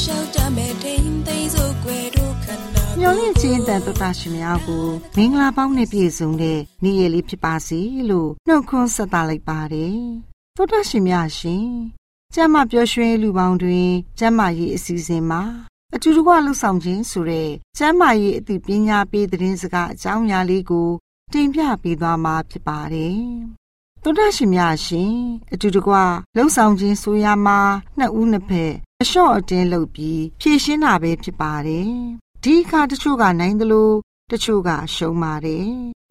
လျှောက်တမဲ့ထိန်သိမ်းစို့ွယ်တို့ခန္ဓာမျောလင့်ခြင်းတန်တတရှင်များကိုမင်္ဂလာပေါင်းနဲ့ပြည့်စုံတဲ့နေ့ရက်လေးဖြစ်ပါစေလို့နှုတ်ခွန်းဆက်သလိုက်ပါတယ်သောတရှင်များရှင်ကျမ်းမာပျော်ရွှင်လူပေါင်းတွင်ကျမ်းမာရေးအစီအစဉ်မှာအတူတကွလှုပ်ဆောင်ခြင်းဆိုတဲ့ကျမ်းမာရေးအသိပညာပေးသတင်းစကားအကြောင်းအရာလေးကို တင်ပြပေးသွားမှာဖြစ်ပါတယ်သောတရှင်များရှင်အတူတကွလှုပ်ဆောင်ခြင်းဆိုရမှာနှစ်ဦးနှစ်ဖက် အလျှော့အတင်းလုပ်ပြီးဖြည့်ရှင်းတာပဲဖြစ်ပါတယ်ဒီအခါတချို့ကနိုင်သလိုတချို့ကရှုံးပါတယ်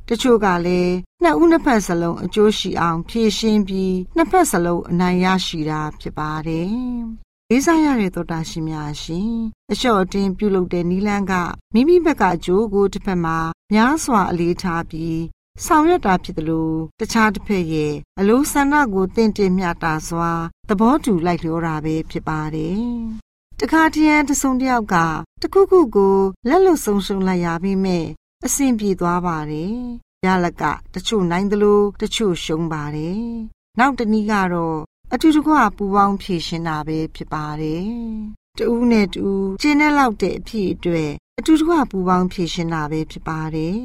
တချို့ကလည်းနှစ်ဦးနှစ်ဖက်စလုံးအကျိုးရှိအောင်ဖြည့်ရှင်းပြီးနှစ်ဖက်စလုံးအနိုင်ရရှိတာဖြစ်ပါတယ်လေးစားရတဲ့သောတာရှင်များရှင်အလျှော့အတင်းပြုလုပ်တဲ့နီလန်းကမိမိဘက်ကအကျိုးကိုတစ်ဖက်မှာများစွာအလေးထားပြီး ဆောင်ရွက်တာဖြစ်တယ်လို့တခြားတစ်ဖက်ရဲ့အလိုဆန္ဒကိုတင့်တယ်မျှတာစွာသဘောတူလိုက်လျောတာပဲဖြစ်ပါတယ်။တခါတည်းတဆုံတယောက်ကတခုခုကိုလက်လွတ်ဆုံးရှုံးလိုက်ရပြီးမြဲအဆင်ပြေသွားပါတယ်။ရလကတချို့နိုင်တယ်လို့တချို့ရှုံးပါတယ်။နောက်တနည်းကတော့အတူတကွပူပေါင်းဖြည့်ရှင်တာပဲဖြစ်ပါတယ်။တူးနဲ့တူးကျင်းတဲ့လောက်တဲ့အဖြစ်အတွက်အတူတကွပူပေါင်းဖြည့်ရှင်တာပဲဖြစ်ပါတယ်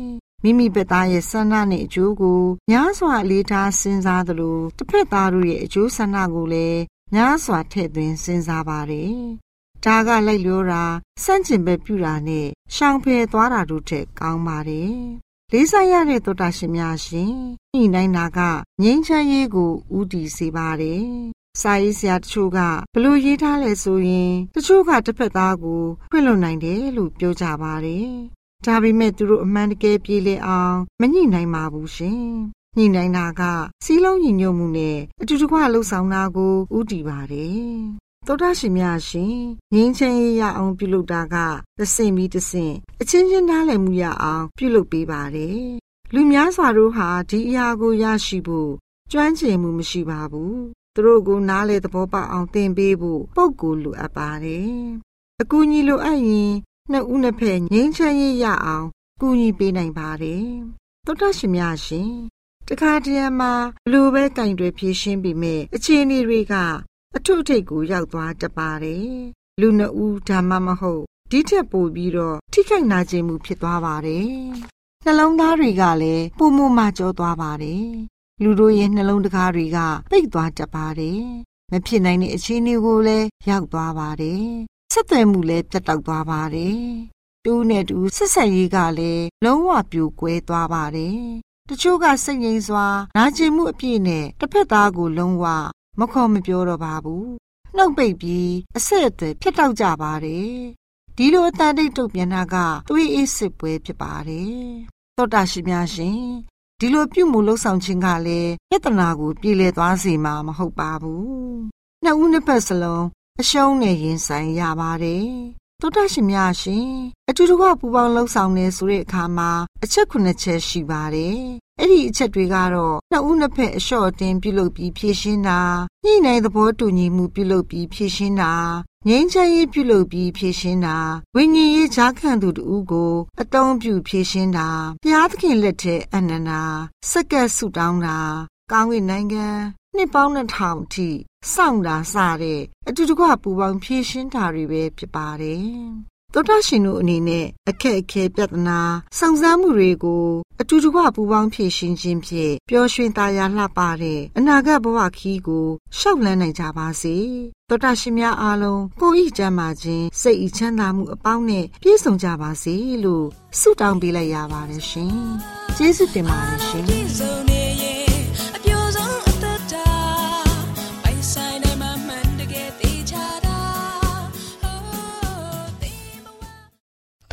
မိမိဘက်သားရဲ့ဆန္ဒနဲ့အကျိုးကိုများစွာအလေးထားစဉ်းစားသလိုတစ်ဖက်သားတို့ရဲ့အကျိုးဆန္ဒကိုလည်းများစွာထည့်သွင်းစဉ်းစားပါတယ်။ဒါကလိုက်လျောတာစန့်ကျင်ဘက်ပြူတာနဲ့ရှောင်ဖယ်သွားတာတို့ထက်ကောင်းပါတယ်။လေးစားရတဲ့သောတာရှင်များရှင်ဤနိုင်တာကငြိမ်းချမ်းရေးကိုဥတည်စေပါတယ်။စာရေးဆရာတချို့ကဘလို့ရေးထားလဲဆိုရင်တချို့ကတစ်ဖက်သားကိုဖွင့်လွှတ်နိုင်တယ်လို့ပြောကြပါတယ် ဒါပေမဲ့သူတို့အမှန်တကယ်ပြေလည်အောင်မညှိနိုင်ပါဘူးရှင်။ညှိနိုင်တာကစီးလုံးညီညွတ်မှုနဲ့အတူတကွလှုပ်ဆောင်တာကိုဥတည်ပါတယ်။သောတာရှင်များရှင်ငင်းချင်းရအောင်ပြုလုပ်တာကသစင်ပြီးသစင်အချင်းချင်းနားလည်မှုရအောင်ပြုလုပ်ပေးပါတယ်။လူများစွာတို့ဟာဒီအရာကိုရရှိဖို့ကျွမ်းကျင်မှုမရှိပါဘူး။သူတို့ကိုနားလေသဘောပေါက်အောင်သင်ပေးဖို့ပုံကိုလိုအပ်ပါတယ်။အကူအညီလိုအပ်ရင် နှစ်ဦးနှစ်ဖက်ငြိမ်းချမ်းရေးရအောင်ကူညီပေးနိုင်ပါတယ်။သောတရှင်များရှင်တခါတည်းမှာဘလိုပဲကင်တွေဖြည့်ရှင်းပြီးမြဲအခြေအနေတွေကအထုအထိတ်ကိုရောက်သွားတပါတယ်။လူနှစ်ဦးဒါမှမဟုတ်ဒီထက်ပိုပြီးတော့ထိခိုက်နာကျင်မှုဖြစ်သွားပါတယ်။နှလုံးသားတွေကလည်းပုံမမကြောသွားပါတယ်။လူတို့ရဲ့နှလုံးတကားတွေကပိတ်သွားတတ်ပါတယ်။မဖြစ်နိုင်တဲ့အခြေအနေကိုလည်းရောက်သွားပါတယ်။ ဆက်သွယ်မှုလည်းပြတ်တောက်သွားပါတယ်။တူးနဲ့တူဆက်ဆက်ရေးကလည်းလုံးဝပြိုကွဲသွားပါတယ်။တချို့ကစိတ်ငြိမ်စွာနာကျင်မှုအပြည့်နဲ့တစ်ဖက်သားကိုလုံးဝမခေါ်မပြောတော့ပါဘူး။နှုတ်ပိတ်ပြီးအဆက်အသွယ်ဖြတ်တောက်ကြပါတယ်။ဒီလိုအတန်တိတ်တုတ်ပြန်တာကသွေးအေးစစ်ပွဲဖြစ်ပါတယ်။သောတာရှိများရှင်ဒီလိုပြုမှုလှုပ်ဆောင်ခြင်းကလည်းပြဿနာကို ပြေလည်သွားစေမှာမဟုတ်ပါဘူး။နှစ်ဦးနှစ်ဖက်စလုံး အရှုံးနဲ့ရင်ဆိုင်ရပါတယ်။သောတာရှင်များရှင်အတူတကွပူပေါင်းလှုပ်ဆောင်နေဆိုတဲ့အခါမှာအချက်ခုနှစ်ချက်ရှိပါတယ်။အဲ့ဒီအချက်တွေကတော့နှစ်ဦးနှစ်ဖက်အလျှော့အတင်းပြုလုပ်ပြီးဖြည့်ရှင်းတာညှိနှိုင်းသဘောတူညီမှုပြုလုပ်ပြီးဖြည့်ရှင်းတာငြိမ်းချမ်းရေးပြုလုပ်ပြီးဖြည့်ရှင်းတာဝိညာဉ်ရေးဈာခံသူတူကိုအတုံးပြုဖြည့်ရှင်းတာဘုရားသခင်လက်ထက်အနန္နာစက္ကပ်ဆုတောင်းတာကောင်းကင်နိုင်ငံနှစ်ပေါင်း2000အထိ စောင့်တာစတဲ့အတူတကွပူပေါင်းဖြည့်ရှင်းတာတွေပဲဖြစ်ပါတယ်သောတာရှင်တို့အနေနဲ့အခက်အခဲပြဿနာစုံစမ်းမှုတွေကိုအတူတကွပူးပေါင်းဖြည့်ရှင်းခြင်းဖြင့်ပျော်ရွှင်သာယာလှပတဲ့အနာဂတ်ဘဝခီးကိုရှောက်လန်းနိုင်ကြပါစေ။သောတာရှင်များအားလုံးကိုယ်ဤကျမ်းမာခြင်းစိတ်ဤချမ်းသာမှုအပေါင်းနဲ့ပြည့်စုံကြပါစေလို့ဆုတောင်းပေးလိုက်ရပါတယ်ရှင်။ကျေးဇူးတင်ပါတယ်ရှင်။။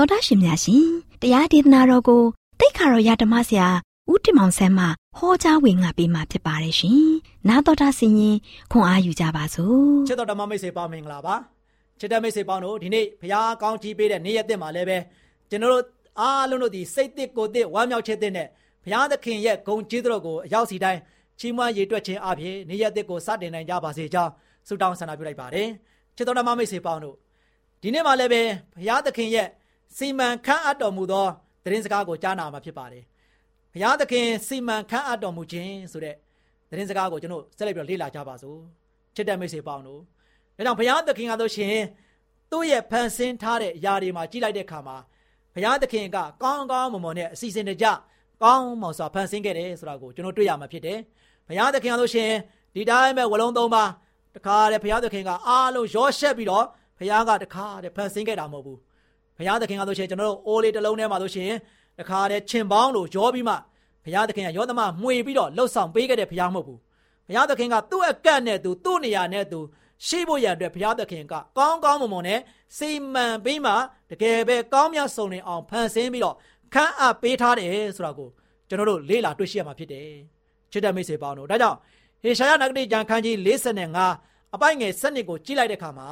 သောတာရှင်များရှင်တရားဒေသနာတော်ကိုတိတ်ခါတော်ရဓမ္မဆရာဦးတင်မောင်ဆန်းမှဟောကြားဝင်ငါပေးมาဖြစ်ပါတယ်ရှင်။နာတော်တာဆင်ရင်ခွန်အားယူကြပါစို့။ချစ်တော်ဓမ္မမိတ်ဆွေပေါင်းမင်္ဂလာပါချစ်တဲ့မိတ်ဆွေပေါင်းတို့ဒီနေ့ဘုရားကောင်းကြီးပေးတဲ့နေ့ရက်သစ်မှာလည်းပဲကျွန်တော်တို့အားလုံးတို့ဒီစိတ်သစ်ကိုယ်သစ်ဝမ်းမြောက်ခြင်းသစ်နဲ့ဘုရားသခင်ရဲ့ဂုဏ်ကျေးဇူးတော်ကိုအရောက်စီတိုင်းချီးမွမ်းရည်တွက်ခြင်းအပြင်နေ့ရက်သစ်ကိုစတင်နိုင်ကြပါစေကြောင်းဆုတောင်းဆန္ဒပြုလိုက်ပါတယ်ချစ်တော်ဓမ္မမိတ်ဆွေပေါင်းတို့ဒီနေ့မှာလည်းပဲဘုရားသခင်ရဲ့ စီမံခန့်အပ်တော်မူသောသတင်းစကားကိုကြားနာမှာဖြစ်ပါတယ်ဘုရားသခင်စီမံခန့်အပ်တော်မူခြင်းဆိုတဲ့သတင်းစကားကိုကျွန်တော်ဆက်လက်ပြီးလေ့လာကြပါစို့ချစ်တဲ့မိတ်ဆွေပေါင်းတို့ဒါကြောင့်ဘုရားသခင်ကဆိုရှင်သူ့ရဲ့ဖန်ဆင်းထားတဲ့အရာတွေမှာကြည့်လိုက်တဲ့အခါမှာဘုရားသခင်ကကောင်းကောင်းမွန်မွန်နဲ့အစီအစဉ်တကျကောင်းမွန်စွာဖန်ဆင်းခဲ့တယ်ဆိုတာကိုကျွန်တော်တွေ့ရမှာဖြစ်တယ်။ဘုရားသခင်ကဆိုရှင်ဒီတိုင်းပဲဝလုံးသုံးပါတခါတည်းဘုရားသခင်ကအားလုံးရောရှက်ပြီးတော့ဘုရားကတခါတည်းဖန်ဆင်းခဲ့တာမဟုတ်ဘူး။ ဘုရားသခင်ကဆိုရှင်ကျွန်တော်တို့အိုးလေးတစ်လုံးထဲမှာဆိုရှင်တခါတည်းချင်ပေါင်းလို့ရောပြီးမှဘုရားသခင်ကယောသမမှွေပြီးတော့လှုပ်ဆောင်ပေးခဲ့တဲ့ဘုရားမဟုတ်ဘူး။ဘုရားသခင်ကသူ့အကန့်နဲ့သူသူ့နေရာနဲ့သူရှိဖို့ရန်အတွက်ဘုရားသခင်ကကောင်းကောင်းမွန်မွန်နဲ့စိတ်မှန်ပြီးမှတကယ်ပဲကောင်းမြတ်ဆုံးနေအောင်ဖန်ဆင်းပြီးတော့ခန့်အပ်ပေးထားတယ်ဆိုတာကိုကျွန်တော်တို့လေ့လာတွေ့ရှိရမှာဖြစ်တယ်ချစ်တဲ့မိတ်ဆွေပေါင်းတို့ဒါကြောင့်ဟေရှာယနဂတိကျမ်းခန်းကြီး45အပိုက်ငယ်7နှစ်ကိုကြည့်လိုက်တဲ့အခါမှာ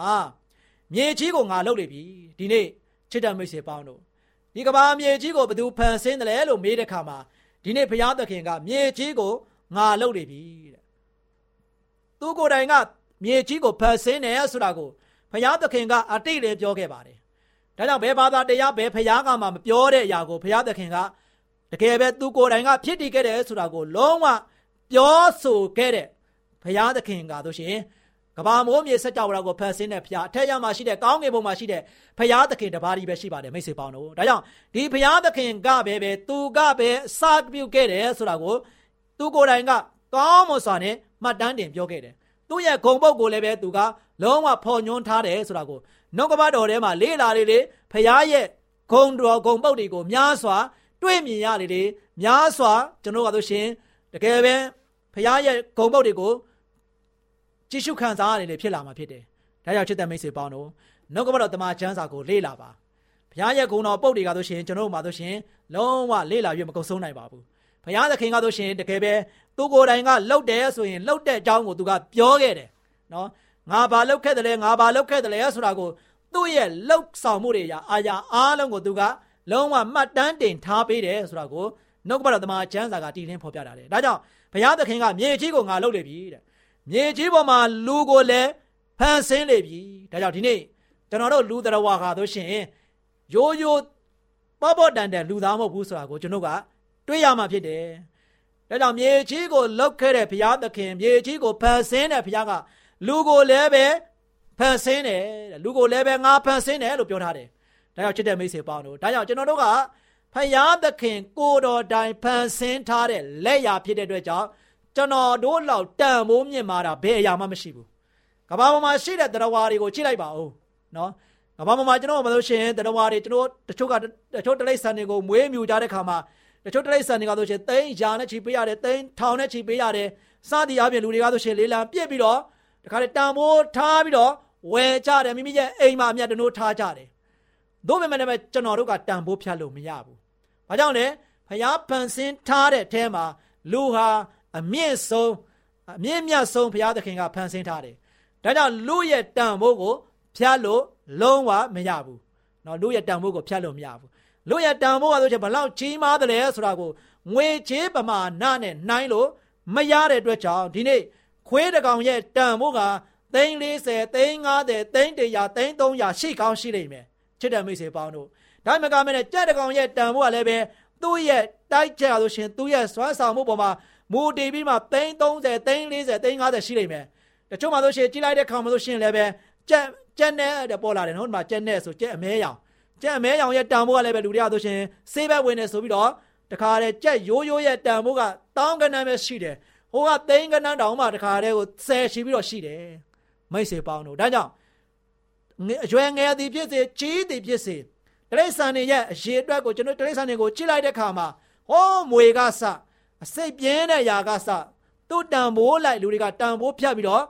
မြေကြီးကိုငါလှုပ်လေပြီဒီနေ့ ချစ်တဲ့မိတ်ဆွေပေါင်းတို့ဒီကဘာမြေကြီးကိုဘယ်သူဖန်ဆင်းတယ်လဲလို့မေးတဲ့အခါမှာဒီနေ့ဘုရားသခင်ကမြေကြီးကိုငါလှုပ်လေပြီတဲ့သူကိုယ်တိုင်ကမြေကြီးကိုဖန်ဆင်းတယ်ဆိုတာကိုဘုရားသခင်ကအတိတ်လည်းပြောခဲ့ပါတယ်။ဒါကြောင့်ဘယ်ဘာသာတရားဘယ်ဘုရားကမှမပြောတဲ့အရာကိုဘုရားသခင်ကတကယ်ပဲသူကိုယ်တိုင်ကဖြစ်တည်ခဲ့တယ်ဆိုတာကိုလုံးဝပြောဆိုခဲ့တဲ့ဘုရားသခင်ကဆိုရှင် ကဘာမိုးမြေစက်ကြောဝဠာကိုဖန်ဆင်းတဲ့ဘုရားအထက်ရမှာရှိတဲ့ကောင်းကင်ဘုံမှာရှိတဲ့ဘုရားသခင်တပါးကြီးပဲရှိပါတယ်မိတ်ဆွေပေါင်းတို့ဒါကြောင့်ဒီဘုရားသခင်ကပဲပဲသူကပဲစပြုခဲ့တယ်ဆိုတာကိုသူကိုယ်တိုင်ကကောင်းမွန်စွာနဲ့မှတ်တမ်းတင်ပြောခဲ့တယ်သူ့ရဲ့ဂုံပုတ်ကိုလည်းပဲသူကလုံးဝဖော်ညွှန်းထားတယ်ဆိုတာကိုနှုတ်ကပတ်တော်ထဲမှာလေးလာလေးလေးဖရားရဲ့ဂုံတော်ဂုံပုတ်တွေကိုများစွာ တွေ့မြင်ရလေလေများစွာကျွန်တော်ကဆိုရှင်တကယ်ပဲဖရားရဲ့ဂုံပုတ်တွေကို ကြည့်ရှုခံစားရလေဖြစ်လာမှာဖြစ်တယ်။ဒါကြောင့်ချစ်တဲ့မိတ်ဆွေပေါင်းတို့နှုတ်ကပတ်တော်တမန်ကျမ်းစာကိုလေ့လာပါ။ဘုရားရဲ့ဂုဏ်တော်ပုတ်တွေကဆိုရှင်ကျွန်တော်တို့မှာဆိုရှင်လုံးဝလေ့လာရမကုန်ဆုံးနိုင်ပါဘူး။ဘုရားသခင်ကဆိုရှင်တကယ်ပဲသူကိုယ်တိုင်ကလှုပ်တယ်ဆိုရင်လှုပ်တဲ့အကြောင်းကိုသူကပြောခဲ့တယ်နော်ငါဘာလှုပ်ခဲ့တယ်လဲငါဘာလှုပ်ခဲ့တယ်လဲဆိုတာကိုသူ့ရဲ့လှုပ်ဆောင်မှုတွေရာအာရာအားလုံးကိုသူကလုံးဝမှတ်တမ်းတင်ထားပေးတယ်ဆိုတာကိုနှုတ်ကပတ်တော်တမန်ကျမ်းစာကတည်လင်းဖော်ပြတာတယ်ဒါကြောင့်ဘုရားသခင်ကမြေကြီးကိုငါလှုပ်လေပြီတဲ့ မြေကြီးပေါ်မှာလူကိုလည်းဖန်ဆင်းလေပြီဒါကြောင့်ဒီနေ့ကျွန်တော်တို့လူတော်ဝါခါတို့ရှင်ရိုးရိုးပေါ့ပေါ့တန်တန်လူသားမဟုတ်ဘူးဆိုတာကိုကျွန်တော်ကတွေးရမှာဖြစ်တယ်ဒါကြောင့်မြေကြီးကိုလှုပ်ခဲ့တဲ့ဘုရားသခင်မြေကြီးကိုဖန်ဆင်းတဲ့ဘုရားကလူကိုလည်းပဲဖန်ဆင်းတယ်လူကိုလည်းပဲငါဖန်ဆင်းတယ်လို့ပြောထားတယ်ဒါကြောင့်ချစ်တဲ့မိတ်ဆွေပေါင်းတို့ဒါကြောင့်ကျွန်တော်တို့ကဖယားသခင်ကိုတော်တိုင်ဖန်ဆင်းထားတဲ့လက်ရာဖြစ်တဲ့အတွက်ကြောင့် ကျွန်တော်တို့လောက်တန်ဖိုးမြင့်မာတာဘယ်အရာမှမရှိဘူးကဘာပေါ်မှာရှိတဲ့တရားတွေကိုကြည့်လိုက်ပါဦးနော်ကဘာပေါ်မှာကျွန်တော်မလို့ရှိရင်တရားတွေကျွန်တော်တချို့ကတချို့တလိษံတွေကိုမွေးမြူကြတဲ့ခါမှာတချို့တလိษံတွေကဆိုရှင်သိန်းရာနဲ့ချီပေးရတယ်သိန်းထောင်နဲ့ချီပေးရတယ်စသည်အပြင်လူတွေကဆိုရှင်လေးလံပြစ်ပြီးတော့တခါတည်းတန်ဖိုးထားပြီးတော့ဝယ်ကြတယ်မိမိရဲ့အိမ်မှာအမြတ်တနိုးထားကြတယ်သို့ပေမဲ့လည်းကျွန်တော်တို့ကတန်ဖိုးဖြတ်လို့မရဘူး။ဘာကြောင့်လဲဖျားပန်ဆင်းထားတဲ့အထဲမှာလူဟာ အမြင့်ဆုံးအမြင့်မြတ်ဆုံးဘုရားသခင်ကဖန်ဆင်းထားတယ်။ဒါကြောင့်လူရဲ့တန်ဖိုးကိုဖြတ်လို့လုံးဝမရဘူး။နော်လူရဲ့တန်ဖိုးကိုဖြတ်လို့မရဘူး။လူရဲ့တန်ဖိုးကဆိုချင်ဘလောက်ကြီးမားတယ်လဲဆိုတာကိုငွေချေးပမာဏနဲ့နှိုင်းလို့မရတဲ့အတွက်ကြောင့်ဒီနေ့ခွေးတကောင်ရဲ့တန်ဖိုးကသိန်း40သိန်း50သိန်း100သိန်း300ရှိကောင်းရှိလိမ့်မယ်ချစ်တဲ့မိတ်ဆွေပေါင်းတို့ဒါမှမကမနဲ့ကြက်တကောင်ရဲ့တန်ဖိုးကလည်းပဲသူ့ရဲ့တိုက်ကြလို့ရှင်သူ့ရဲ့စွမ်းဆောင်မှုပေါ်မှာ မူတည်ပြီးမှသိန်း30သိန်း40သိန်း50ရှိလိမ့်မယ်တချို့မှဆိုရှင်ကြည့်လိုက်တဲ့ခါမှဆိုရှင်လည်းပဲကြက်ကြက်နဲ့တဲ့ပေါ်လာတယ်နော်ဒီမှာကြက်နဲ့ဆိုကြက်အမဲရောင်ကြက်အမဲရောင်ရဲ့တန်ဖိုးကလည်းပဲလူတွေကဆိုရှင်ဆေးဘက်ဝင်နေဆိုပြီးတော့တခါတည်းကြက်ရိုးရိုးရဲ့တန်ဖိုးကတောင်းကနန်းပဲရှိတယ်ဟိုကသိန်းကနန်းတောင်မှတခါတည်းကိုဆယ်ရှိပြီးတော့ရှိတယ်မိတ်ဆွေပေါင်းတို့ဒါကြောင့်အရွယ်ငယ်သည်ဖြစ်စေကြီးသည်ဖြစ်စေတရိษံတွေရဲ့အရေးအတွက်ကိုကျွန်တော်တရိษံတွေကိုကြည့်လိုက်တဲ့ခါမှာဟောမွေကစ အစိတ်ပြင်းတဲ့ຢာကစသူ့တန်ဖိုးလိုက်လူတွေကတန်ဖိုးဖြတ်ပြီးတော့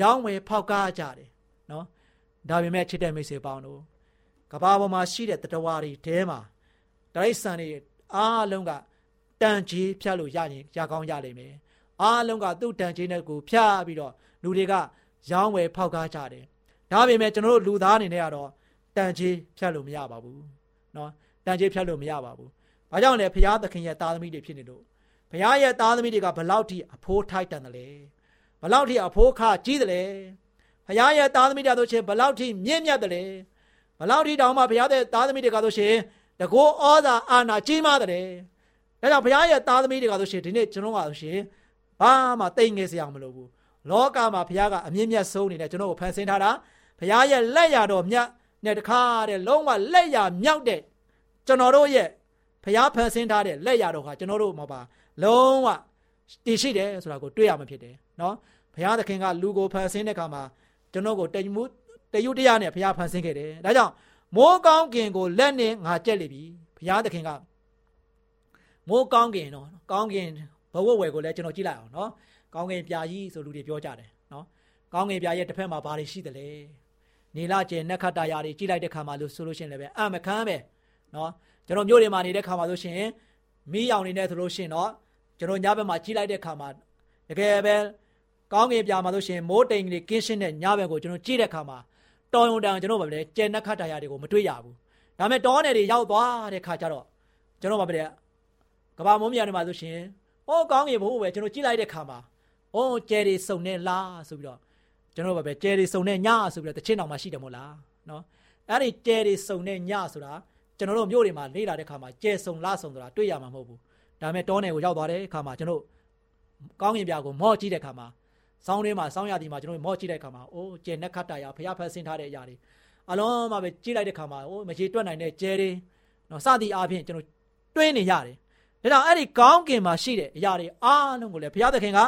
ရောင်းဝယ်ဖောက်ကားကြတယ်နော်ဒါပေမဲ့ချစ်တဲ့မိတ်ဆွေပေါင်းတို့ကဘာပေါ်မှာရှိတဲ့တတဝါတွေတဲမှာတရိษံတွေအားလုံးကတန်ကြီးဖြတ်လို့ရရင်ရကောင်းရလိမ့်မယ်အားလုံးကသူ့တန်ကြီးနဲ့ကိုဖြတ်ပြီးတော့လူတွေကရောင်းဝယ်ဖောက်ကားကြတယ်ဒါပေမဲ့ကျွန်တော်တို့လူသားအနေနဲ့ကတော့တန်ကြီးဖြတ်လို့မရပါဘူးเนาะတန်ကြီးဖြတ်လို့မရပါဘူးဘာကြောင့်လဲဘုရားသခင်ရဲ့သားသမီးတွေဖြစ်နေလို့ ဘုရားရဲ့သားသမီးတွေကဘလောက်ထိအဖိုးထိုက်တန်တယ်လဲဘလောက်ထိအဖိုးခကြီးတယ်လဲဘုရားရဲ့သားသမီးတွေဆိုရှင်ဘလောက်ထိမြင့်မြတ်တယ်လဲဘလောက်ထိတောင်မှဘုရားရဲ့သားသမီးတွေကဆိုရှင်တကောဩဇာအာဏာကြီးမားတယ်ဒါကြောင့်ဘုရားရဲ့သားသမီးတွေကဆိုရှင်ဒီနေ့ကျွန်တော်ကဆိုရှင်ဘာမှတိတ်ငယ်စရာမလိုဘူးလောကမှာဘုရားကအမြင့်မြတ်ဆုံးနေတယ်ကျွန်တော်ကိုဖန်ဆင်းထားတာဘုရားရဲ့လက်ရတော်မြတ်နဲ့တခါတဲ့လုံးဝလက်ရမြောက်တဲ့ကျွန်တော်တို့ရဲ့ဘုရားဖန်ဆင်းထားတဲ့လက်ရတော်ဟာကျွန်တော်တို့မှာပါ လုံးဝတည်ရှိတယ်ဆိုတာကိုတွေ့ရမှာဖြစ်တယ်နော်ဘုရားသခင်ကလူကိုဖန်ဆင်းတဲ့အခါမှာကျွန်တော်ကိုတမှုတယုတရားနဲ့ဘုရားဖန်ဆင်းခဲ့တယ်ဒါကြောင့်မိုးကောင်းကင်ကိုလက်နဲ့ငါကြက်လိပြီဘုရားသခင်ကမိုးကောင်းကင်နော်ကောင်းကင်ဘဝဝယ်ကိုလည်းကျွန်တော်ကြည့်လိုက်အောင်နော်ကောင်းကင်ပြာကြီးဆိုလူတွေပြောကြတယ်နော်ကောင်းကင်ပြာရဲ့တစ်ဖက်မှာဘာတွေရှိသလဲနေလာကျင်နက်ခတ်တာယာတွေကြည့်လိုက်တဲ့ခါမှာလို့ဆိုလို့ရှိရင်လည်းအမခမ်းပဲနော်ကျွန်တော်မြို့တွေမှာနေတဲ့ခါမှာလို့ရှိရင်မီးရောင်နေနေဆိုလို့ရှိရင်တော့ ကျွန်တော်ညဘက်မှာကြည့်လိုက်တဲ့ခါမှာတကယ်ပဲကောင်းကင်ပြာမှာလို့ရှိရင်မိုးတိမ်တွေကင်းရှင်းတဲ့ညဘက်ကိုကျွန်တော်ကြည့်တဲ့ခါမှာတော်ရုံတန်ကျွန်တော်ဗလဲကျန်နက်ခတ်တာယာတွေကိုမတွေ့ရဘူးဒါပေမဲ့တောနယ်တွေရောက်သွားတဲ့ခါကျတော့ကျွန်တော်ဗလဲကဘာမုံမြန်တွေမှာဆိုရှင်ဟောကောင်းကင်ဘိုးပဲကျွန်တော်ကြည့်လိုက်တဲ့ခါမှာအိုးကျဲတွေစုံနေလားဆိုပြီးတော့ကျွန်တော်ပဲကျဲတွေစုံနေညဆိုပြီးတော့တချင်းတော်မှာရှိတယ်မို့လားနော်အဲ့ဒီကျဲတွေစုံနေညဆိုတာကျွန်တော်တို့မြို့တွေမှာလေ့လာတဲ့ခါမှာကျဲစုံလားစုံဆိုတာတွေ့ရမှာမဟုတ်ဘူး ဒါပေမဲ့တောနယ်ကိုရောက်သွားတဲ့ခါမှာကျွန်တော်ကောင်းကင်ပြာကိုမော့ကြည့်တဲ့ခါမှာစောင်းထဲမှာစောင်းရသည်မှာကျွန်တော်မော့ကြည့်တဲ့ခါမှာအိုးကျဲနက်ခတ်တာရဖျားဖက်ဆင်းထားတဲ့အရာတွေအလုံးမှာပဲကြည့်လိုက်တဲ့ခါမှာအိုးမရေတွက်နိုင်တဲ့ကျဲတွေနော်စသည်အားဖြင့်ကျွန်တော်တွင်းနေရတယ်ဒါကြောင့်အဲ့ဒီကောင်းကင်မှာရှိတဲ့အရာတွေအားလုံးကိုလည်းဘုရားသခင်က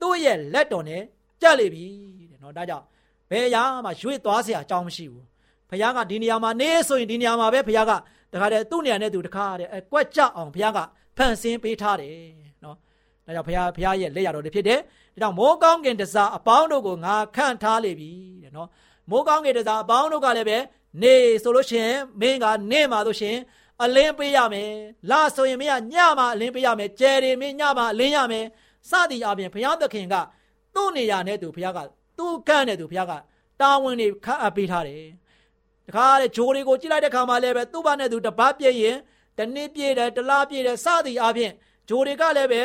သူ့ရဲ့လက်တော်နဲ့ကြက်လေပြီတဲ့နော်ဒါကြောင့်ဘယ်အရာမှရွေ့သွားเสียအကြောင်းမရှိဘူးဘုရားကဒီနေရာမှာနေဆိုရင်ဒီနေရာမှာပဲဘုရားကတခါတည်းသူ့နေရာနဲ့သူတခါတည်းအကွက်ကြအောင်ဘုရားက ဖန်ဆင်းပေးထားတယ်နော်ဒါကြောင့်ဘုရားဘုရားရဲ့လက်ရတော်တွေဖြစ်တယ်ဒါကြောင့်မိုးကောင်းကင်တစားအပေါင်းတို့ကိုငါခန့်ထားလေပြီတဲ့နော်မိုးကောင်းကင်တစားအပေါင်းတို့ကလည်းပဲနေဆိုလို့ရှိရင်မင်းကနေမှာဆိုရှင်အလင်းပေးရမယ်လာဆိုရင်မင်းကညမှာအလင်းပေးရမယ်ကျယ်တယ်မင်းညမှာအလင်းရမယ်စသည်အပြင်ဘုရားသခင်ကသူ့နေရာနဲ့သူဘုရားကသူ့ကန့်နဲ့သူဘုရားကတာဝန်တွေခန့်အပ်ပေးထားတယ်တခါတဲ့ဂျိုးတွေကိုကြည့်လိုက်တဲ့ခါမှာလည်းပဲသူ့ဘာနဲ့သူတပတ်ပြည့်ရင် တနည်းပြည့်တယ်တလားပြည့်တယ်စသည်အပြင်ဂျိုးတွေကလည်းပဲ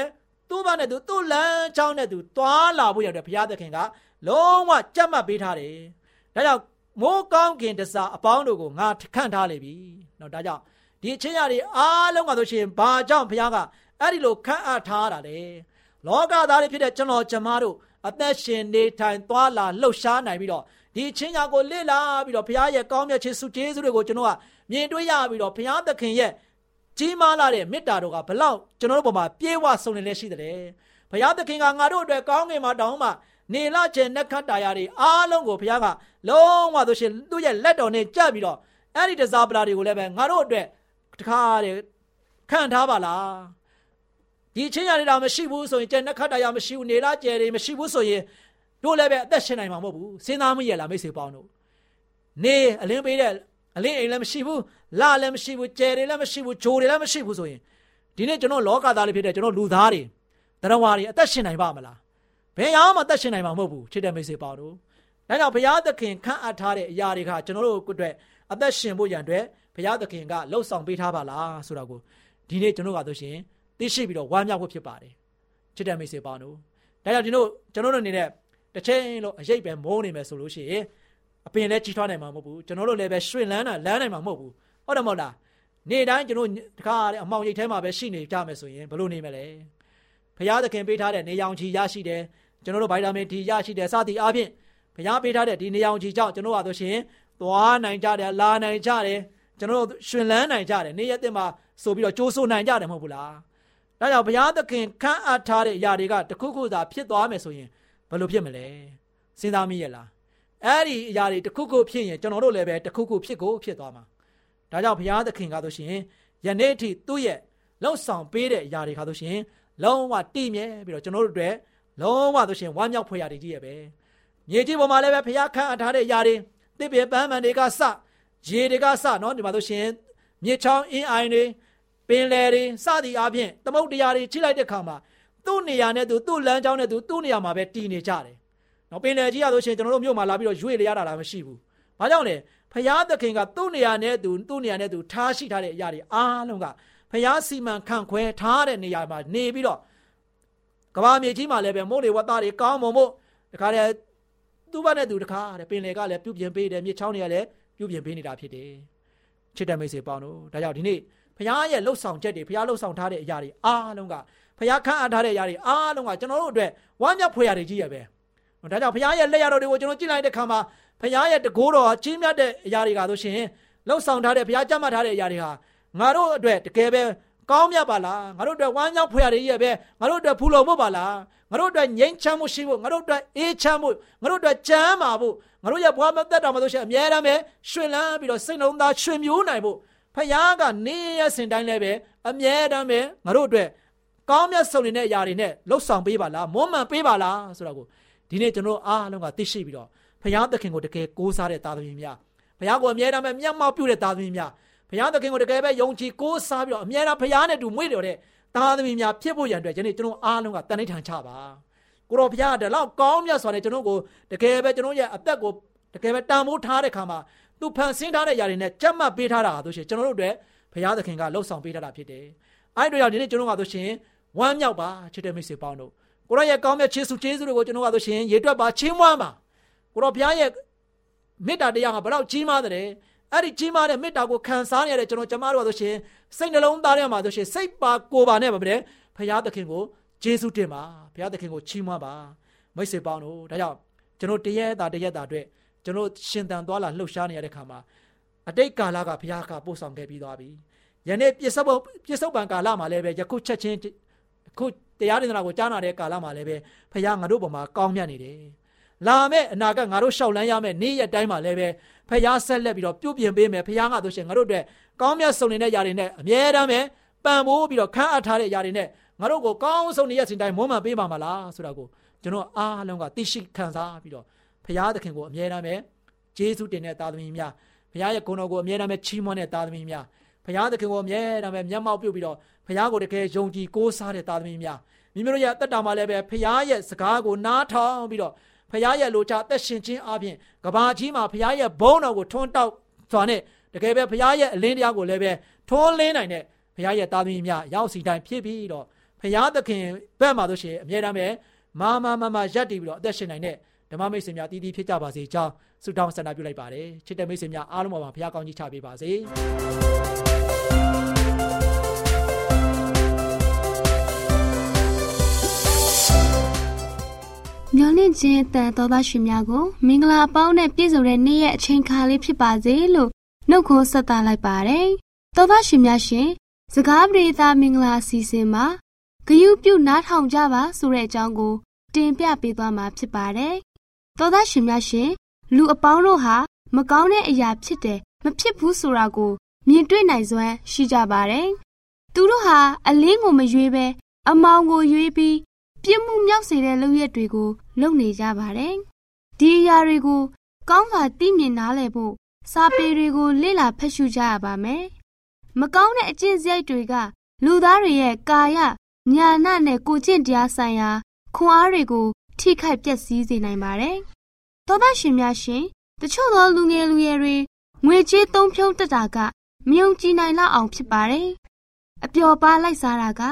သူ့ဘာနဲ့သူသူ့လမ်းချောင်းနဲ့သူသွားလာဖို့ရတယ်ဘုရားသခင်ကလုံးဝကြက်မှတ်ပေးထားတယ်ဒါကြောင့်မိုးကောင်းခင်တစားအပေါင်းတို့ကိုငါခန့်ထားလေပြီเนาะဒါကြောင့်ဒီအချင်းရတွေအားလုံးကဆိုရှင်ဘာကြောင့်ဘုရားကအဲ့ဒီလိုခန့်အပ်ထားတာလဲလောကသားတွေဖြစ်တဲ့ကျွန်တော်ကျမတို့အသက်ရှင်နေထိုင်သွားလာလှုပ်ရှားနိုင်ပြီးတော့ဒီချင်းညာကိုလေ့လာပြီးတော့ဘုရားရဲ့ကောင်းမြတ်ခြင်းစုကျေးဇူးတွေကိုကျွန်တော်က မြင်တွေ့ရပြီးတော့ဘုရားသခင်ရဲ့ ကြီးမားလာတဲ့မေတ္တာတော်ကဘလောက်ကျွန်တော်တို့ပေါ်မှာပြေဝဆုံနေလဲရှိတယ်ဘုရားသခင်ကငါတို့အတွက်ကောင်းငင်မှာတောင်းမှနေလကျင်နက်ခတ်တာယာတွေအားလုံးကိုဘုရားကလုံးဝဆိုရှင်သူ့ရဲ့လက်တော်နဲ့ကြပ်ပြီးတော့အဲ့ဒီတစားပလာတွေကိုလည်းပဲငါတို့အတွက်တခါတည်းခံထားပါလားဒီချင်းရနေတာမရှိဘူးဆိုရင်ကျန်နက်ခတ်တာယာမရှိဘူးနေလကျယ်တွေမရှိဘူးဆိုရင်တို့လည်းပဲအသက်ရှင်နိုင်မှာမဟုတ်ဘူးစဉ်းစားမရလားမိတ်ဆွေပေါင်းတို့နေအလင်းပေးတဲ့ အလင်းအိမ်လည်းမရှိဘူးလလည်းမရှိဘူးကျယ်တွေလည်းမရှိဘူးဂျိုတွေလည်းမရှိဘူးဆိုရင်ဒီနေ့ကျွန်တော်လောကသားလေးဖြစ်တဲ့ကျွန်တော်လူသားတွေတရားဝါတွေအသက်ရှင်နိုင်ပါမလားဘယ်အောင်မှအသက်ရှင်နိုင်မှာမဟုတ်ဘူးချစ်တဲ့မိတ်ဆွေပေါင်းတို့ဒါကြောင့်ဘုရားသခင်ခန့်အပ်ထားတဲ့အရာတွေကကျွန်တော်တို့အတွက်အသက်ရှင်ဖို့ရန်အတွက်ဘုရားသခင်ကလှုပ်ဆောင်ပေးထားပါလားဆိုတာကိုဒီနေ့ကျွန်တော်ကဆိုရှင်သိရှိပြီးတော့ဝမ်းမြောက်ဖို့ဖြစ်ပါတယ်ချစ်တဲ့မိတ်ဆွေပေါင်းတို့ဒါကြောင့်ကျွန်တော်ကျွန်တော်တို့အနေနဲ့တစ်ချိန်လို့အရေးပဲမိုးနေမယ်ဆိုလို့ရှိရင် အပင်လည်းကြီးထွားနိုင်မှာမဟုတ်ဘူးကျွန်တော်တို့လည်းပဲရွှင်လန်းတာလန်းနိုင်မှာမဟုတ်ဘူးဟုတ်တယ်မဟုတ်လားနေ့တိုင်းကျွန်တော်တခါအမောင်ရိတ်ထဲမှာပဲရှိနေကြမယ်ဆိုရင်ဘယ်လိုနေမလဲဘုရားသခင်ပေးထားတဲ့နေရောင်ခြည်ရရှိတယ်ကျွန်တော်တို့ဗိုက်တာမင်ဒီရရှိတယ်စသည်အားဖြင့်ဘုရားပေးထားတဲ့ဒီနေရောင်ခြည်ကြောင့်ကျွန်တော်ကဆိုရှင်သွားနိုင်ကြတယ်လာနိုင်ကြတယ်ကျွန်တော်တို့ရှင်လန်းနိုင်ကြတယ်နေ့ရက်တင်မှာဆိုပြီးတော့ကြိုးဆိုနိုင်ကြတယ်မဟုတ်ဘူးလားဒါကြောင့်ဘုရားသခင်ခန့်အပ်ထားတဲ့အရာတွေကတခုခုသာဖြစ်သွားမယ်ဆိုရင်ဘယ်လိုဖြစ်မလဲစဉ်းစားမိရဲ့လား အဲ့ဒီအရာတွေတစ်ခုခုဖြစ်ရင်ကျွန်တော်တို့လည်းပဲတစ်ခုခုဖြစ်ကိုဖြစ်သွားမှာဒါကြောင့်ဘုရားသခင်ကဆိုရှင်ယနေ့ထိသူ့ရဲ့လှုပ်ဆောင်ပေးတဲ့အရာတွေခါဆိုရှင်လုံးဝတည်မြဲပြီးတော့ကျွန်တော်တို့တွေလုံးဝဆိုရှင်ဝမ်းမြောက်ဖွယ်ရာတွေကြီးရပဲမြေကြီးပေါ်မှာလည်းပဲဘုရားခန့်အပ်ထားတဲ့အရာတွေတစ်ပြေပန်းမှန်တွေကစရေတွေကစနော်ဒီမှာဆိုရှင်မြေချောင်းအင်းအိုင်တွေပင်လယ်တွေစသည်အားဖြင့်သမုတ်တရားတွေချိလိုက်တဲ့ခါမှာသူ့နေရာနဲ့သူ့လမ်းကြောင်းနဲ့သူ့နေရာမှာပဲတည်နေကြတယ် နော်ပင်လယ်ကြီးရဆိုရှင်ကျွန်တော်တို့မြို့မှာလာပြီးတော့ရွေ့လေရတာလားမရှိဘူး။ဘာကြောင့်လဲဖယားသခင်ကသူ့နေရာနဲ့သူသူ့နေရာနဲ့သူထားရှိထားတဲ့အရာတွေအားလုံးကဖယားစီမံခန့်ခွဲထားတဲ့နေရာမှာနေပြီးတော့ကဘာမြေကြီးမှာလည်းပဲမိုးလေဝသတွေကောင်းမွန်ဖို့တခါတည်းသူ့ဘက်နဲ့သူတခါတည်းပင်လယ်ကလည်းပြုပြင်ပေးတယ်မြေချောင်းတွေကလည်းပြုပြင်ပေးနေတာဖြစ်တယ်။ချစ်တဲ့မိတ်ဆွေပေါင်းတို့ဒါကြောင့်ဒီနေ့ဖယားရဲ့လှုပ်ဆောင်ချက်တွေဖယားလှုပ်ဆောင်ထားတဲ့အရာတွေအားလုံးကဖယားခန့်အပ်ထားတဲ့အရာတွေအားလုံးကကျွန်တော်တို့အတွက်ဝမ်းမြောက်ဖွယ်ရာတွေကြီးရပဲ ဒါကြောင့်ဖယားရဲ့လက်ရတော်တွေကိုကျွန်တော်ကြည့်လိုက်တဲ့အခါမှာဖယားရဲ့တကိုးတော်ကြီးမြတ်တဲ့အရာတွေကဆိုရှင်လှုပ်ဆောင်ထားတဲ့ဖယားကြမ်းမှတ်ထားတဲ့အရာတွေဟာငါတို့အတွက်တကယ်ပဲကောင်းမြတ်ပါလားငါတို့အတွက်ဝမ်းမြောက်ဖွယ်ရာတွေကြီးရပဲငါတို့အတွက်ဖူလုံဖို့ပါလားငါတို့အတွက်ငြိမ်းချမ်းမှုရှိဖို့ငါတို့အတွက်အေးချမ်းဖို့ငါတို့အတွက်ချမ်းသာဖို့ငါတို့ရဲ့ဘဝမသက်တာမှာဆိုရှင်အမြဲတမ်းပဲရှင်လန်းပြီးတော့စိတ်နှလုံးသားရှင်မျိုးနိုင်ဖို့ဖယားကနေရစင်တိုင်းလည်းပဲအမြဲတမ်းပဲငါတို့အတွက်ကောင်းမြတ်ဆုံးနေတဲ့အရာတွေနဲ့လှုပ်ဆောင်ပေးပါလားမွမ်းမံပေးပါလားဆိုတာကို ဒီနေ့ကျွန်တော်အားလုံးကသိရှိပြီးတော့ဖယားသခင်ကိုတကယ်ကိုးစားတဲ့သားသမီးများဖယားကိုအမြဲတမ်းပဲမျက်မှောက်ပြုတဲ့သားသမီးများဖယားသခင်ကိုတကယ်ပဲယုံကြည်ကိုးစားပြီးတော့အမြဲတမ်းဖယားနဲ့တူမွေ့တော်တဲ့သားသမီးများဖြစ်ဖို့ရန်အတွက်ဒီနေ့ကျွန်တော်အားလုံးကတန်ဋိဌာန်ချပါကိုတော်ဖယားကဒီလောက်ကောင်းမြတ်စွာနဲ့ကျွန်တော်ကိုတကယ်ပဲကျွန်တော်ရဲ့အသက်ကိုတကယ်ပဲတန်ဖိုးထားတဲ့ခါမှာသူဖန်ဆင်းထားတဲ့ຢာတွေနဲ့ကြက်မှတ်ပေးထားတာဆိုရှင်ကျွန်တော်တို့အတွက်ဘုရားသခင်ကလှုပ်ဆောင်ပေးထားတာဖြစ်တယ်။အဲ့တို့ကြောင့်ဒီနေ့ကျွန်တော်ကဆိုရှင်ဝမ်းမြောက်ပါချစ်တဲ့မိတ်ဆွေပေါင်းတို့ ကိုရောရဲ့ကောင်းမြတ်ခြေဆုကျေးဇူးတွေကိုကျွန်တော်ကဆိုရှင်ရေတွက်ပါချင်းမွမ်းပါကိုရောဘုရားရဲ့မေတ္တာတရားကဘလောက်ကြီးမားတယ်အဲ့ဒီကြီးမားတဲ့မေတ္တာကိုခံစားနေရတဲ့ကျွန်တော်ကျမတို့ကဆိုရှင်စိတ်နှလုံးသားထဲမှာဆိုရှင်စိတ်ပါကိုယ်ပါနဲ့ပါပဲဘုရားသခင်ကိုကျေးဇူးတင်ပါဘုရားသခင်ကိုချီးမွမ်းပါမိတ်ဆွေပေါင်းတို့ဒါကြောင့်ကျွန်တော်တရက်တာတရက်တာအတွက်ကျွန်တော်ရှင်တန်သွားလာလှုပ်ရှားနေရတဲ့ခါမှာအတိတ်ကာလကဘုရားကပို့ဆောင်ခဲ့ပြီးသွားပြီယနေ့ပြစ္ဆုတ်ပြစ္ဆုတ်ပံကာလမှာလည်းပဲယခုချက်ချင်းခု တရားဒေသနာကိုကြားနာတဲ့ကာလမှာလည်းပဲဘုရားငါတို့ပေါ်မှာကောင်းမြတ်နေတယ်လာမယ့်အနာကငါတို့ရှောက်လန်းရမယ့်နေ့ရက်တိုင်းမှာလည်းပဲဖះဆက်လက်ပြီးတော့ပြုပြင်ပေးမယ်ဖះငါတို့ရှင်ငါတို့အတွက်ကောင်းမြတ်ဆုံးနေတဲ့ຢာတွေနဲ့အမြဲတမ်းပဲပံ့ပိုးပြီးတော့ခန့်အပ်ထားတဲ့ຢာတွေနဲ့ငါတို့ကိုကောင်းဆုံးနေရစဉ်တိုင်းမွမ်းမံပေးပါမလားဆိုတာကိုကျွန်တော်အားလုံးကသိရှိခံစားပြီးတော့ဖះသခင်ကိုအမြဲတမ်းပဲဂျေဇုတင်တဲ့သားသမီးများဖះရဲ့ဂုဏ်တော်ကိုအမြဲတမ်းပဲချီးမွမ်းတဲ့သားသမီးများ ဖះသခင်ကိုအမြဲတမ်းပဲမျက်မှောက်ပြုပြီးတော့ဖះကိုတကယ်ယုံကြည်ကိုးစားတဲ့သားသမီးများမိမိတို့ရဲ့အသက်တာမှာလည်းပဲဖះရဲ့စကားကိုနားထောင်ပြီးတော့ဖះရဲ့လိုချအသက်ရှင်ခြင်းအပြင်ကဘာကြီးမှာဖះရဲ့ဘုန်းတော်ကိုထွန်းတောက်စွာနဲ့တကယ်ပဲဖះရဲ့အလင်းတရားကိုလည်းပဲထွန်းလင်းနိုင်တဲ့ဖះရဲ့သားသမီးများရောက်စီတိုင်းဖြစ်ပြီးတော့ဖះသခင်ဘက်မှာဆိုရှင်အမြဲတမ်းပဲမာမာမာမာရက်တည်ပြီးတော့အသက်ရှင်နိုင်တဲ့ဓမ္မမိတ်ဆွေများတည်တည်ဖြစ်ကြပါစေကြောင်းဆုတောင်းဆန္ဒပြုလိုက်ပါတယ်ချစ်တဲ့မိတ်ဆွေများအားလုံးပါပါဘုရားကောင်းကြီးချပေးပါစေ မျော်လင့်ခြင်းအတန်တော်သားရှင်များကိုမင်္ဂလာအပေါင်းနဲ့ပြည့်စုံတဲ့နေ့ရဲ့အချိန်ခါလေးဖြစ်ပါစေလို့နှနှုတ်ခွန်းဆက်သလိုက်ပါတယ်။သောသားရှင်များရှင်စကားပြေသာမင်္ဂလာအစီအစဉ်မှာဂယုပြုနားထောင်ကြပါဆိုတဲ့အကြောင်းကို တင်ပြပေးသွားမှာဖြစ်ပါတယ်။သောသားရှင်များရှင်လူအပေါင်းတို့ဟာမကောင်းတဲ့အရာဖြစ်တယ်မဖြစ်ဘူးဆိုတာကို မြင်တွေ့နိုင်စွမ်းရှိကြပါတယ်။သူတို့ဟာအလင်းကိုမရွေးဘဲအမောင်ကိုရွေးပြီး ပြစ်မှုမြောက်စေတဲ့လုပ်ရက်တွေကိုလုပ်နေကြပါတယ်။ဒီအရာတွေကို ကောင်းစွာသိမြင်နားလည်ဖို့စာပေတွေကိုလေ့လာဖတ်ရှုကြရပါမယ်။မကောင်းတဲ့အကျင့်စရိုက်တွေက လူသားတွေရဲ့ကာယညာဏနဲ့ကိုကျင့်တရားဆိုင်ရာခွန်အားတွေကို ထိခိုက်ပျက်စီးစေနိုင်ပါတယ်။သောသားရှင်များရှင်တချို့သောလူငယ်လူရွယ်တွေငွေကြေးသုံးဖြုံးတက်တာကမယုံကြည်နိုင်လောက်အောင်ဖြစ်ပါတယ်။အပျော်ပါလိုက်စားတာက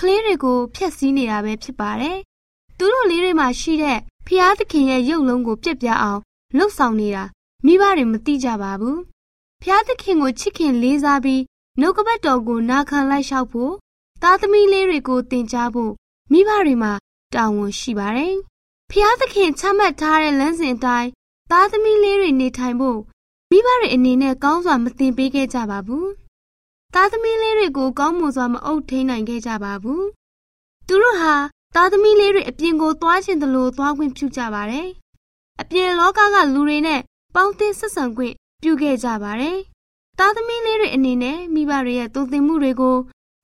ကလေးတွေကိုဖျက်ဆီးနေတာပဲဖြစ်ပါတယ်။သူတို့လေးတွေမှာရှိတဲ့ဖျားသခင်ရဲ့ရုပ်လုံးကိုပြက်ပြအောင်လှုပ်ဆောင်နေတာမိဘတွေမသိကြပါဘူး။ဖျားသခင်ကိုချစ်ခင်လေးစားပြီးနှုတ်ကပတ်တော်ကိုနာခံလိုက်လျှောက်ဖို့သားသမီးလေးတွေကိုသင်ကြားဖို့မိဘတွေမှာတာဝန်ရှိပါတယ်။ဖျားသခင်ချမှတ်ထားတဲ့လမ်းစဉ်အတိုင်းသားသမီးလေးတွေနေထိုင်ဖို့မိဘတွေအနေနဲ့ကောင်းစွာမသင်ပေးခဲ့ကြပါဘူး။ သားသမီးလေးတွေကိုကောင်းမွန်စွာမအုပ်ထိန်နိုင်ခဲ့ကြပါဘူး။သူတို့ဟာသားသမီးလေးတွေအပြင်ကိုသွားချင်သလိုသွားခွင့်ပြုကြပါတယ်။အပြင်လောကကလူတွေနဲ့ပေါင်းသင်းဆက်ဆံခွင့်ပြုခဲ့ကြပါတယ်။သားသမီးလေးတွေအနေနဲ့မိဘတွေရဲ့တုံ့တင်မှုတွေကို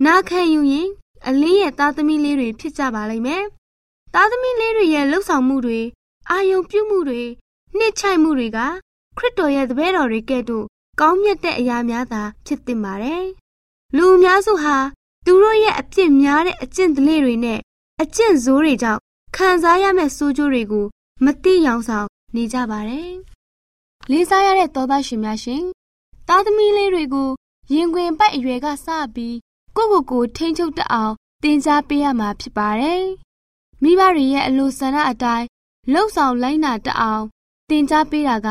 နာခံယူရင်အလင်းရဲ့သားသမီးလေးတွေဖြစ်ကြပါလိမ့်မယ်။သားသမီးလေးတွေရဲ့လှုပ်ဆောင်မှုတွေအာယုံပြုမှုတွေနှိမ့်ချိုက်မှုတွေကခရစ်တော်ရဲ့တပည့်တော်တွေကဲ့သို့ ကောင်းမြတ်တဲ့အရာများသာဖြစ်သင့်ပါတယ်။လူအများစုဟာသူတို့ရဲ့အပြစ်များတဲ့အကျင့်ဓလေ့တွေနဲ့အကျင့်ဇိုးတွေကြောင့်ခံစားရမယ့်ဆိုးကျိုးတွေကိုမသိရောင်ဆောင်နေကြပါတယ်။လေးစားရတဲ့သောသားရှင်များရှင်သားသမီးလေးတွေကိုရင်ခွင်ပိုက်အရွယ်ကစပြီးကိုကိုကိုထိန်းချုပ်တတ်အောင်သင်ကြားပေးရမှာဖြစ်ပါတယ်။မိဘတွေရဲ့အလိုဆန္ဒအတိုင်းလှုပ်ဆောင်လိုက်နာတတ်အောင်သင်ကြားပေးတာက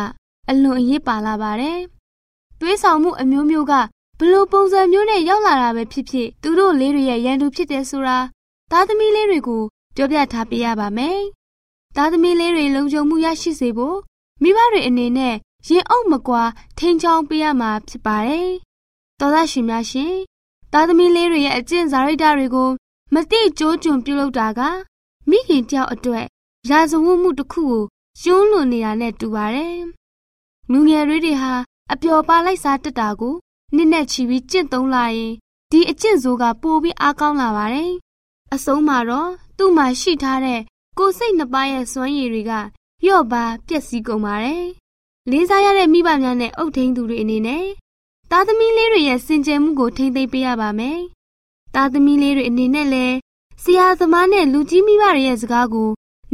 အလွန်အရေးပါလာပါတယ်။ သွေးဆောင်မှုအမျိုးမျိုးကဘလို့ပုံစံမျိုးနဲ့ရောက်လာတာပဲဖြစ်ဖြစ်သူတို့လေးတွေရဲ့ရန်သူဖြစ်တယ်ဆိုတာသားသမီးလေးတွေကိုပြောပြထားပေးရပါမယ်။သားသမီးလေးတွေလုံခြုံမှုရရှိစေဖို့မိဘတွေအနေနဲ့ရင်အုပ်မကွာထိန်းချောင်းပေးရမှာဖြစ်ပါတယ်။သောသားရှင်များရှင်သားသမီးလေးတွေရဲ့အကျင့်စာရိတ္တတွေကိုမတိကျိုးကျွံပြုလုပ်တာကမိခင်တယောက်အတွက်ရာဇဝတ်မှုတစ်ခုကိုကျူးလွန်နေတာနဲ့တူပါတယ်။လူငယ်တွေဟာ အပျော်ပါလိုက်စားတက်တာကိုနှစ်နဲ့ချီပြီးကျင့်သုံးလာရင်ဒီအကျင့်ဆိုးကပိုပြီးအားကောင်းလာပါတယ်။အဆုံးမှာတော့သူ့မှာရှိထားတဲ့ကိုယ်စိတ်နှစ်ပါးရဲ့စွမ်းရည်တွေကရော့ပါပျက်စီးကုန်ပါတယ်။လေးစားရတဲ့မိဘများနဲ့အုပ်ထိန်းသူတွေအနေနဲ့သားသမီးလေးတွေရဲ့စင်ကြယ်မှုကိုထိမ့်သိမ်းပေးရပါမယ်။သားသမီးလေးတွေအနေနဲ့လည်းဆရာသမားနဲ့လူကြီးမိဘတွေရဲ့စကားကို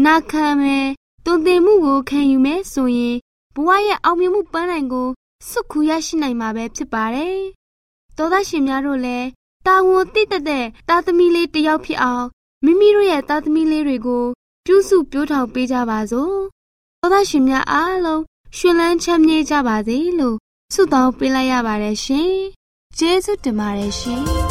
နာခံမယ်တုံသင်မှုကိုခံယူမယ်ဆိုရင်ဘဝရဲ့အောင်မြင်မှုပန်းနိုင်ကို စွတ်ခူရရှိနိုင်မှာပဲဖြစ်ပါတယ်။သောသားရှင်များတို့လည်းတာဝန်သိတဲ့တဲ့သားသမီးလေးတယောက်ဖြစ်အောင်မိမိတို့ရဲ့သားသမီးလေးတွေကိုပြုစုပြောထောင်ပေးကြပါစို့။သောသားရှင်များအားလုံးရှင်လန်းချမ်းမြေ့ကြပါစေလို့ဆုတောင်းပေးလိုက်ရပါတယ်ရှင်။ကျေးဇူးတင်ပါတယ်ရှင်။